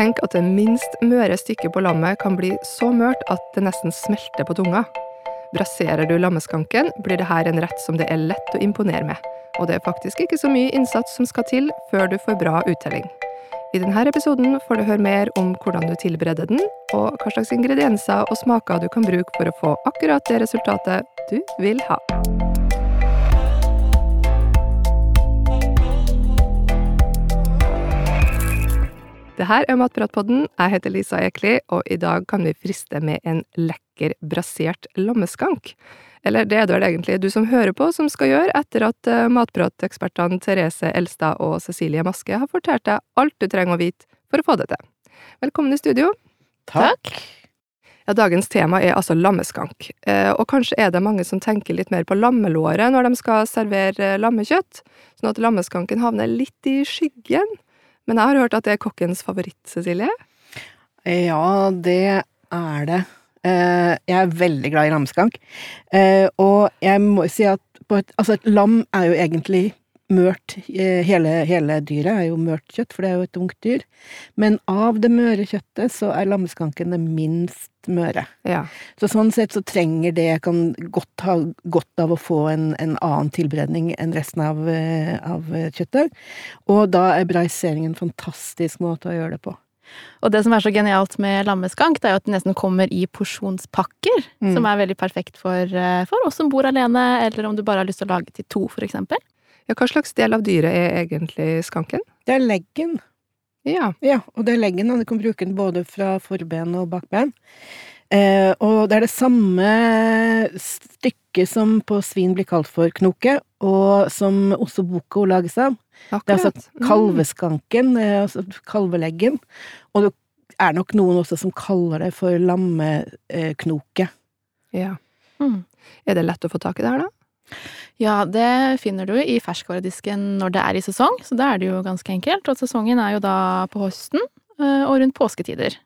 Tenk at det minst møre stykket på lammet kan bli så mørt at det nesten smelter på tunga. Braserer du lammeskanken, blir det her en rett som det er lett å imponere med. Og det er faktisk ikke så mye innsats som skal til før du får bra uttelling. I denne episoden får du høre mer om hvordan du tilbereder den, og hva slags ingredienser og smaker du kan bruke for å få akkurat det resultatet du vil ha. Det her er Matpratpodden. Jeg heter Lisa Ekli, og i dag kan vi friste med en lekker brasert lammeskank. Eller det er det vel egentlig du som hører på som skal gjøre, etter at eh, matpratekspertene Therese Elstad og Cecilie Maske har fortalt deg alt du trenger å vite for å få det til. Velkommen i studio. Takk. Ja, dagens tema er altså lammeskank, eh, og kanskje er det mange som tenker litt mer på lammelåret når de skal servere lammekjøtt, sånn at lammeskanken havner litt i skyggen. Men jeg har hørt at det er kokkens favoritt, Cecilie? Ja, det er det. Eh, jeg er veldig glad i lammeskank. Eh, og jeg må si at et, altså et lam er jo egentlig mørt eh, hele, hele, dyret er jo mørt kjøtt, for det er jo et ungt dyr. Men av det møre kjøttet så er lammeskanken det minst møre. Ja. Så sånn sett så trenger det kan godt ha godt av å få en, en annen tilberedning enn resten av, av, kjøttet. Og da er braisering en fantastisk måte å gjøre det på. Og det som er så genialt med lammeskank, det er jo at det nesten kommer i porsjonspakker. Mm. Som er veldig perfekt for, for oss som bor alene, eller om du bare har lyst til å lage til to, for eksempel. Ja, hva slags del av dyret er egentlig skanken? Det er leggen. Ja. ja og det er leggen, og du kan bruke den både fra forben og bakben. Eh, og det er det samme stykket som på svin blir kalt for knoke, og som også boko lages av. Akkurat. Det er altså kalveskanken, altså kalveleggen, og det er nok noen også som kaller det for lammeknoke. Ja. Mm. Er det lett å få tak i det her, da? Ja, det finner du i ferskvaredisken når det er i sesong, så da er det jo ganske enkelt. Og sesongen er jo da på høsten eh, og rundt påsketider.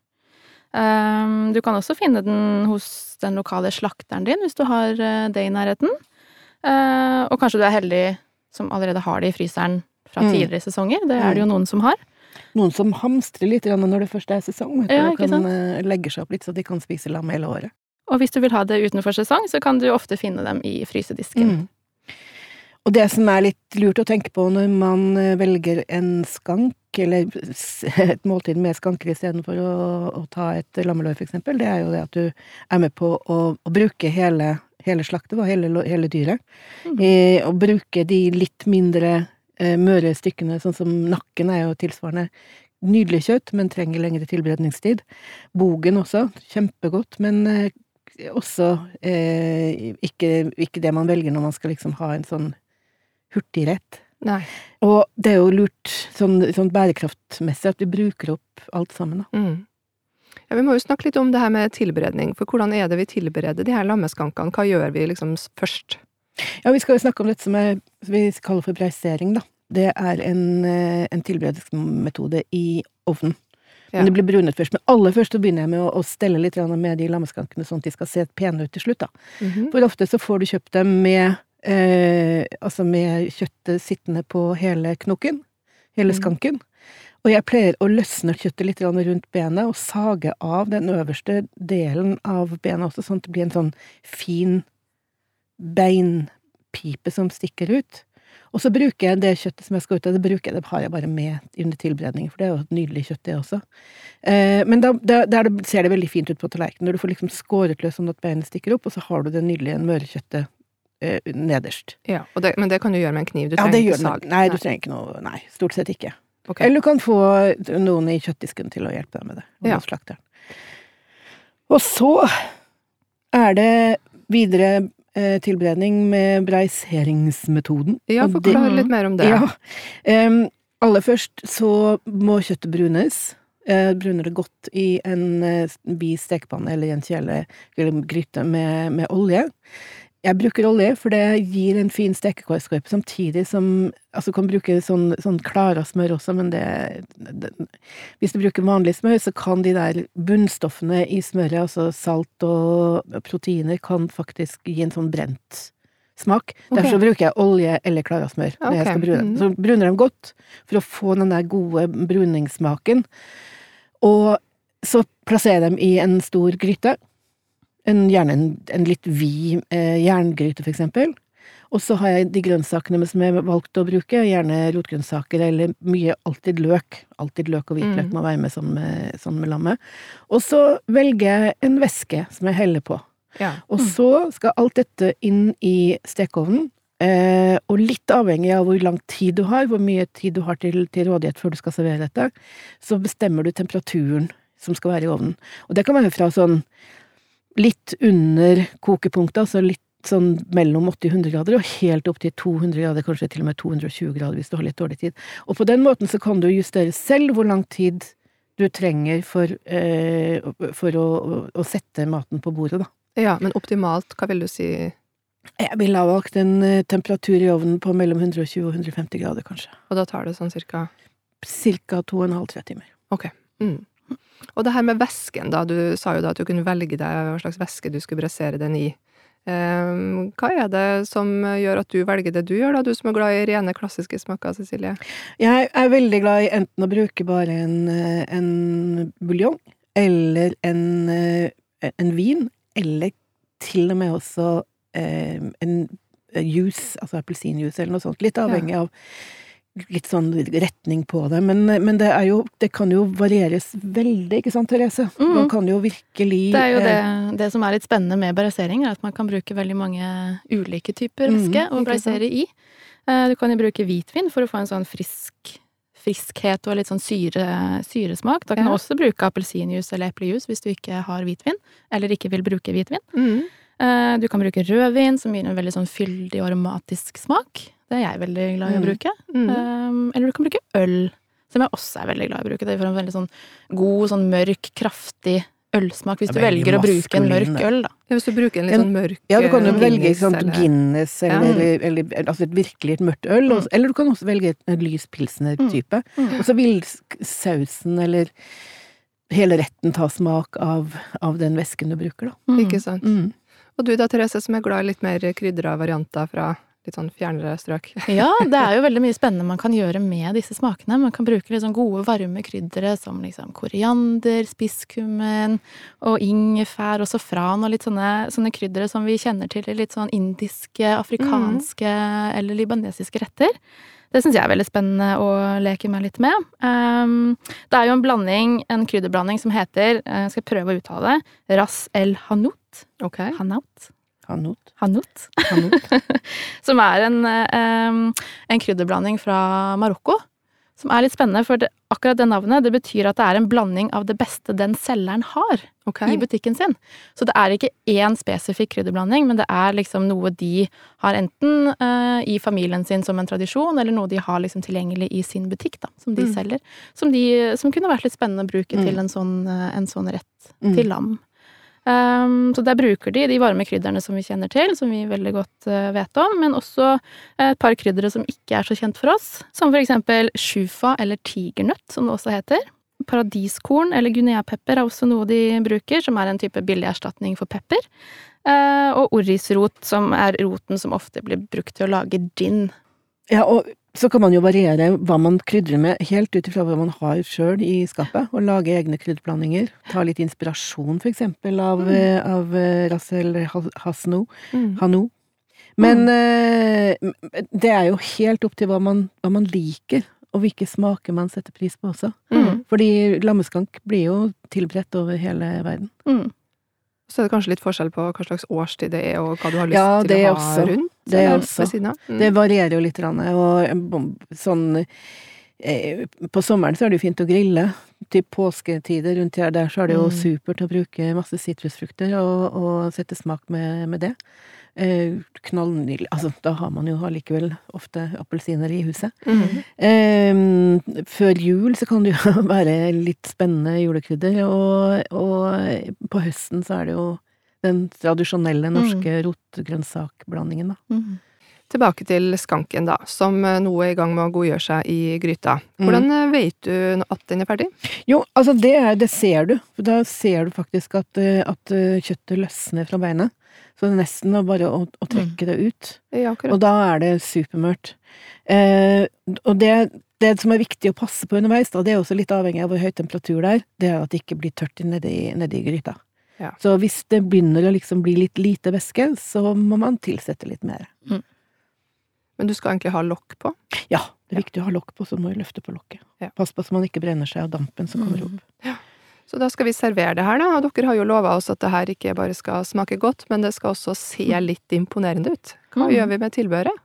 Ehm, du kan også finne den hos den lokale slakteren din hvis du har eh, det i nærheten. Eh, og kanskje du er heldig som allerede har det i fryseren fra mm. tidligere sesonger. Det er det jo mm. noen som har. Noen som hamstrer litt når det først er sesong. Ja, og kan legge seg opp litt så de kan spise lam hele året. Og hvis du vil ha det utenfor sesong, så kan du ofte finne dem i frysedisken. Mm. Og det som er litt lurt å tenke på når man eh, velger en skank, eller et måltid med skanker istedenfor å, å ta et lammelår, for eksempel, det er jo det at du er med på å, å bruke hele, hele slaktet, hele, hele dyret. Mm. Eh, og bruke de litt mindre eh, møre stykkene, sånn som nakken er jo tilsvarende. Nydelig kjøtt, men trenger lengre tilberedningstid. Bogen også, kjempegodt, men eh, også eh, ikke, ikke, det man velger når man skal liksom ha en sånn hurtigrett. Nei. Og det er jo lurt sånn, sånn bærekraftmessig at vi bruker opp alt sammen, da. Mm. Ja, vi må jo snakke litt om det her med tilberedning, for hvordan er det vi tilbereder de her lammeskankene? Hva gjør vi liksom først? Ja, vi skal jo snakke om dette som er, vi kaller for breisering, da. Det er en, eh, en tilberedningsmetode i ovnen. Ja. Men det blir brunet først. Men aller først så begynner jeg med å, å stelle litt med de lammeskankene, sånn at de skal se pene ut til slutt, da. Mm -hmm. For ofte så får du kjøpt dem med eh, altså med kjøttet sittende på hele knoken, hele mm. skanken. Og jeg pleier å løsne kjøttet litt rundt benet og sage av den øverste delen av benet også, sånn at det blir en sånn fin beinpipe som stikker ut. Og så bruker jeg det kjøttet som jeg skal ut av, det bruker jeg, det har jeg bare med under tilberedning, for det er jo et nydelig kjøtt, det også. Eh, men da, da, der ser det veldig fint ut på tallerkenen, når du får liksom skåret løs sånn at beinet stikker opp, og så har du det nydelige mørekjøttet eh, nederst. Ja, det, Men det kan du gjøre med en kniv? Du trenger ja, ikke sag? Nei, du trenger ikke noe Nei, stort sett ikke. Okay. Eller du kan få noen i kjøttdisken til å hjelpe deg med det. Ja. Og så er det videre tilberedning med breiseringsmetoden. Ja, forklar litt mer om det. Ja. Um, aller først så må kjøttet brunes. Uh, bruner det godt i en uh, bi stekepanne eller i en kjele eller gryte med, med olje. Jeg bruker olje, for det gir en fin stekeskorpe, samtidig som Altså, kan bruke sånn, sånn klara smør også, men det, det, Hvis du bruker vanlig smør, så kan de der bunnstoffene i smøret, altså salt og proteiner, kan faktisk gi en sånn brent smak. Okay. Derfor bruker jeg olje eller klara smør når okay. jeg skal brune. Så bruner dem godt, for å få den der gode bruningssmaken. Og så plasserer jeg dem i en stor gryte. En, gjerne en, en litt vid eh, jerngryte, for eksempel. Og så har jeg de grønnsakene som jeg valgte å bruke, gjerne rotgrønnsaker eller mye alltid løk. Alltid løk og hvitløk Mm. må være med sånn, med sånn med lammet. Og så velger jeg en væske som jeg heller på. Ja. Og så skal alt dette inn i stekeovnen. Eh, og litt avhengig av hvor lang tid du har, hvor mye tid du har til, til rådighet før du skal servere dette, så bestemmer du temperaturen som skal være i ovnen. Og det kan være fra sånn litt under kokepunktet, altså litt sånn mellom 80 og 100 grader, og helt opp til 200 grader, kanskje til og med 220 grader hvis du har litt dårlig tid. Og på den måten så kan du justere selv hvor lang tid du trenger for, eh, for å, å, å sette maten på bordet, da. ja, men optimalt, hva vil du si? Jeg ville ha valgt en eh, temperatur i ovnen på mellom 120 og 150 grader, kanskje. Og da tar det sånn cirka Cirka to og en halv, tre timer. mm. Og det her med væsken, da. Du sa jo da at du kunne velge deg hva slags væske du skulle brassere den i. Ehm, hva er det som gjør at du velger det du gjør, da, du som er glad i rene, klassiske smaker, Cecilie? Jeg er veldig glad i enten å bruke bare en, eh, en buljong, eller en, eh, en vin, eller til og med også eh, en juice, altså appelsinjuice eller noe sånt. Litt avhengig av litt sånn retning på det, men, men det jo Det kan jo varieres veldig, ikke sant, Therese? Mm. Man kan jo virkelig Det er jo det, eh, det som er litt spennende med brassering, er at man kan bruke veldig mange ulike typer væske mm, å ikke i. Eh, Du kan jo bruke hvitvin for å få en sånn frisk friskhet og litt sånn syre, syresmak. Da kan Ja. du også bruke appelsinjuice eller eplejus hvis du ikke har hvitvin, eller ikke vil bruke hvitvin. Mm. Eh, Du kan bruke rødvin, som gir en veldig sånn fyldig og aromatisk smak. Det er jeg veldig glad i å Mm. bruke. Mm. Um, eller du kan bruke øl, som jeg også er veldig glad i å bruke. Det får en veldig sånn god, sånn mørk, kraftig ølsmak hvis du er velger å bruke en mørk øl, da. Ja, hvis du bruker en litt sånn mørk Ja, du kan jo eh, velge Guinness, ikke sant, eller- Guinness, Ja. eller, eller, altså et virkelig et mørkt øl. Mm. Eller du kan også velge et- en lys pilsner-type. Mm. Og så vil sausen eller hele retten ta smak av, av den væsken du bruker, da. Mm. Ikke sant. Mm. Og du da, Therese, som er glad i litt mer krydra varianter fra litt sånn fjernere strøk. Ja, det er jo veldig mye spennende man kan gjøre med disse smakene. Man kan bruke sånn gode, varme kryddere som liksom koriander, spisskummen og ingefær og safran og litt sånne, sånne kryddere som vi kjenner til i litt sånn indiske, afrikanske eller libanesiske retter. Det syns jeg er veldig spennende å leke meg litt med. Um, det er jo en blanding, en krydderblanding som heter, jeg skal prøve å uttale det, ras el hanout. Okay. Hanout? Hanot. Hanot. Hanot. som er en, en krydderblanding fra Marokko. Som er litt spennende, for det, akkurat det navnet det betyr at det er en blanding av det beste den selgeren har okay. i butikken sin. Så det er ikke én spesifikk krydderblanding, men det er liksom noe de har enten eh, i familien sin som en tradisjon, eller noe de har liksom tilgjengelig i sin butikk, da, som de Mm. selger. Som, de, som kunne vært litt spennende å bruke Mm. til en sånn, eh, en sånn rett Mm. til lam. Um, så der bruker de de varme krydderne som vi kjenner til, som vi veldig godt uh, vet om, men også et par kryddere som ikke er så kjent for oss, som for eksempel shufa eller tigernøtt, som det også heter. Paradiskorn eller guineapepper er også noe de bruker, som er en type billig erstatning for pepper. Uh, og orrisrot, som er roten som ofte blir brukt til å lage gin. Ja, og så kan man jo variere hva man krydrer med, helt ut ifra hva man har sjøl i skapet, og lage egne krydderblandinger. Ta litt inspirasjon, for eksempel, av, mm. av eh, Rassel Hasno. Mm. Hano. Men uh, det er jo helt opp til hva man, hva man liker, og hvilke smaker man setter pris på også. Mm. Fordi lammeskank blir jo tilberedt over hele verden. Så er det kanskje litt forskjell på hva slags årstid det er, og hva du har lyst Ja, til å ha også. rundt. Det er også. Mm. Det varierer jo litt, og sånn På sommeren så er det jo fint å grille. Til påsketider rundt her der så er det jo Mm. supert å bruke masse sitrusfrukter og, og sette smak med, med det. Eh, knallnydelig Altså, da har man jo allikevel ofte appelsiner i huset. Mm. Eh, før jul så kan det jo være litt spennende julekrydder, og, og på høsten så er det jo den tradisjonelle norske rotgrønnsakblandingen, da. Mm. Tilbake til skanken, da, som eh, nå er i gang med å godgjøre seg i gryta. Mm. Hvordan mm. vet du at den er ferdig? Jo, altså det, er, det ser du. Da ser du faktisk at, eh, at eh, kjøttet løsner fra beinet. Så det er nesten bare å, å trekke det ut. Ja, Og da er det supermørkt. Eh, og det, det som er viktig å passe på underveis, da, det er også litt avhengig av hvor høy temperatur det er, det er at det ikke blir tørt nedi, nedi gryta. Ja. Så hvis det begynner å liksom bli litt lite væske, så må man tilsette litt mer. Men du skal egentlig ha lokk på? Ja, det er viktig å ha lokk på, så må du løfte på lokket. Ja. Pass på så man ikke brenner seg av dampen som kommer opp. opp. Så da skal vi servere det her, da. Og dere har jo lova oss at det her ikke bare skal smake godt, men det skal også se litt imponerende ut. Hva Mm. gjør vi med tilbehøret?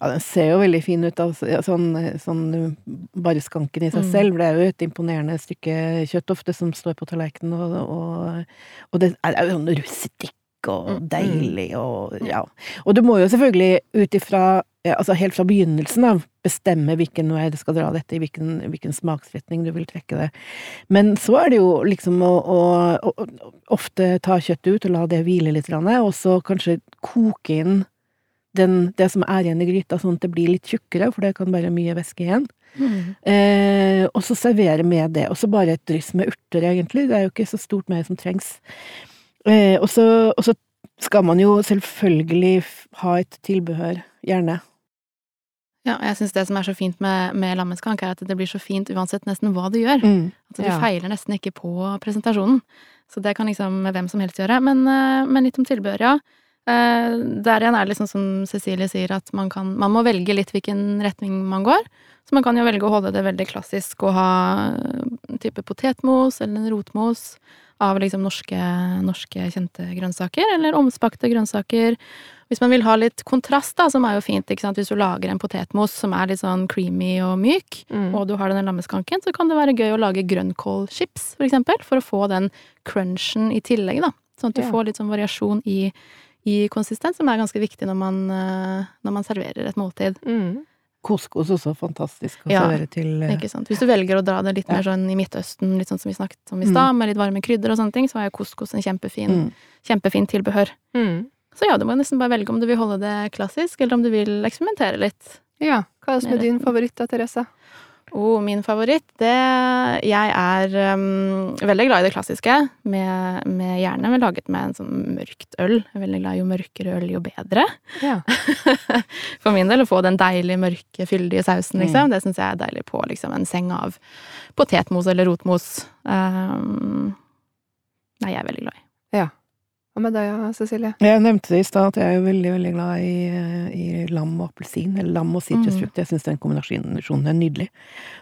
Ja, den ser jo veldig fin ut, altså, ja, sånn, sånn bare skanken i seg Mm. selv, det er jo et imponerende stykke kjøtt ofte som står på tallerkenen, og, og, og det er jo sånn rustikk og Mm. deilig og ja. Og du må jo selvfølgelig ut ifra, ja, altså helt fra begynnelsen av, bestemme hvilken vei du skal dra dette, i hvilken, hvilken smaksretning du vil trekke det. Men så er det jo liksom å, å, å, ofte ta kjøttet ut og la det hvile litt, og så kanskje koke inn den, det som er igjen i gryta, sånn at det blir litt tjukkere, for det kan være mye væske igjen. Mm. Eh, og så servere med det. Og så bare et dryss med urter, egentlig. Det er jo ikke så stort mer som trengs. Eh, og, så, skal man jo selvfølgelig ha et tilbehør, gjerne. Ja, og jeg syns det som er så fint med, med lammeskank, er at det blir så fint uansett nesten hva du gjør. Mm. At du Ja. feiler nesten ikke på presentasjonen. Så det kan liksom hvem som helst gjøre. Men, eh, men litt om tilbehør, ja. Eh, Der igjen er det liksom som Cecilie sier, at man kan Man må velge litt hvilken retning man går. Så man kan jo velge å holde det veldig klassisk og ha en type potetmos eller en rotmos av liksom norske, norske kjente grønnsaker, eller omspakte grønnsaker. Hvis man vil ha litt kontrast, da, som er jo fint, ikke sant, hvis du lager en potetmos som er litt sånn creamy og myk, Mm. og du har denne lammeskanken, så kan det være gøy å lage grønnkålchips, for eksempel, for å få den crunchen i tillegg, da. Sånn at du Ja. får litt sånn variasjon i, i konsistens, som er ganske viktig når man, eh, når man serverer et måltid. Mm. Couscous også fantastisk å Ja, servere til eh, Ikke sant? Hvis du velger å dra det litt Ja. mer sånn i Midtøsten, litt sånn som vi snakket om i stad, med litt varme krydder og sånne ting, så er jo couscous en kjempefin, mm. kjempefin tilbehør. Mm. Så ja, du må nesten bare velge om du vil holde det klassisk, eller om du vil eksperimentere litt. Ja. Hva er det som er din favoritt da, Therese? Oh, min favoritt, det Jeg er um, veldig glad i det klassiske, med, med gjerne laget med en sånn mørkt øl. Jeg er veldig glad i jo mørkere øl, jo bedre. Ja. For min del, å få den deilige, mørke, fyldige sausen, Mm. liksom. Det syns jeg er deilig på liksom, en seng av potetmos eller rotmos. Um, nei, jeg er veldig glad i. Hva med deg, Cecilie? Jeg nevnte det i stad at jeg er veldig veldig glad i, eh, i lam og appelsin, eller lam og sitrusfrukt. Jeg syns den kombinasjonen er nydelig.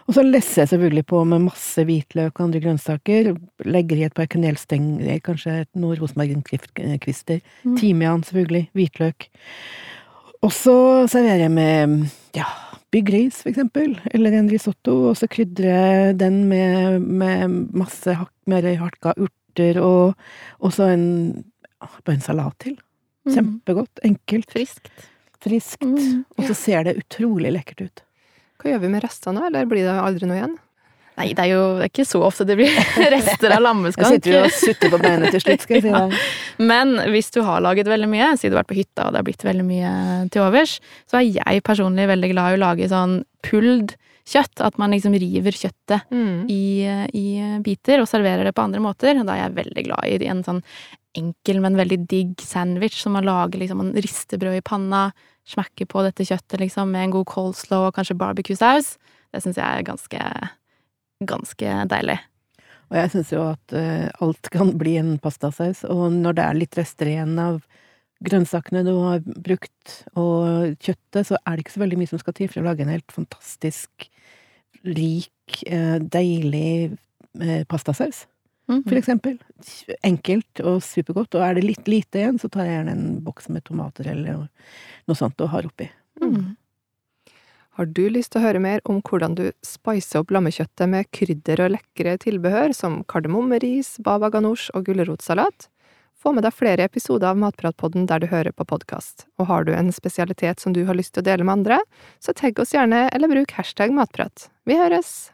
Og så lesser jeg selvfølgelig på med masse hvitløk og andre grønnsaker. Legger i et par kanelstenger, kanskje noen rosmarinkvister. Mm. Timian, selvfølgelig. Hvitløk. Og så serverer jeg med ja, byggris, for eksempel, eller en risotto, og så krydrer jeg den med, med masse hakk, mer hakka urter, og, og så en bare en salat til. Mm. Kjempegodt. Enkelt. Friskt. Friskt. Mm. Og så ser det utrolig lekkert ut. Hva gjør vi med restene, eller blir det aldri noe igjen? Nei, det er jo det er ikke så ofte det blir rester av Jeg sitter jo og sutter på beinet til slutt, skal jeg si deg. Men hvis du har laget veldig mye, siden du har vært på hytta og det har blitt veldig mye til overs, så er jeg personlig veldig glad i å lage sånn pulled kjøtt. At man liksom river kjøttet Mm. i, i biter og serverer det på andre måter. Da er jeg veldig glad i en sånn enkel, men veldig digg sandwich som man lager liksom, man rister brød i panna, smekker på dette kjøttet liksom med en god coleslaw og kanskje barbecue-saus. Det syns jeg er ganske, ganske deilig. Og jeg syns jo at uh, alt kan bli en pastasaus, og når det er litt rester igjen av grønnsakene du har brukt, og kjøttet, så er det ikke så veldig mye som skal til for å lage en helt fantastisk rik, eh, deilig eh, pastasaus, Mhm. for eksempel. Enkelt og supergodt, og er det litt lite igjen, så tar jeg gjerne en boks med tomater eller noe sånt og har oppi. Mm. Har du lyst til å høre mer om hvordan du spicer opp lammekjøttet med krydder og lekre tilbehør som kardemommeris, baba ganoush og gulrotsalat? Få med deg flere episoder av Matpratpodden der du hører på podkast. Og har du en spesialitet som du har lyst til å dele med andre, så tagg oss gjerne eller bruk hashtag matprat. Vi høres!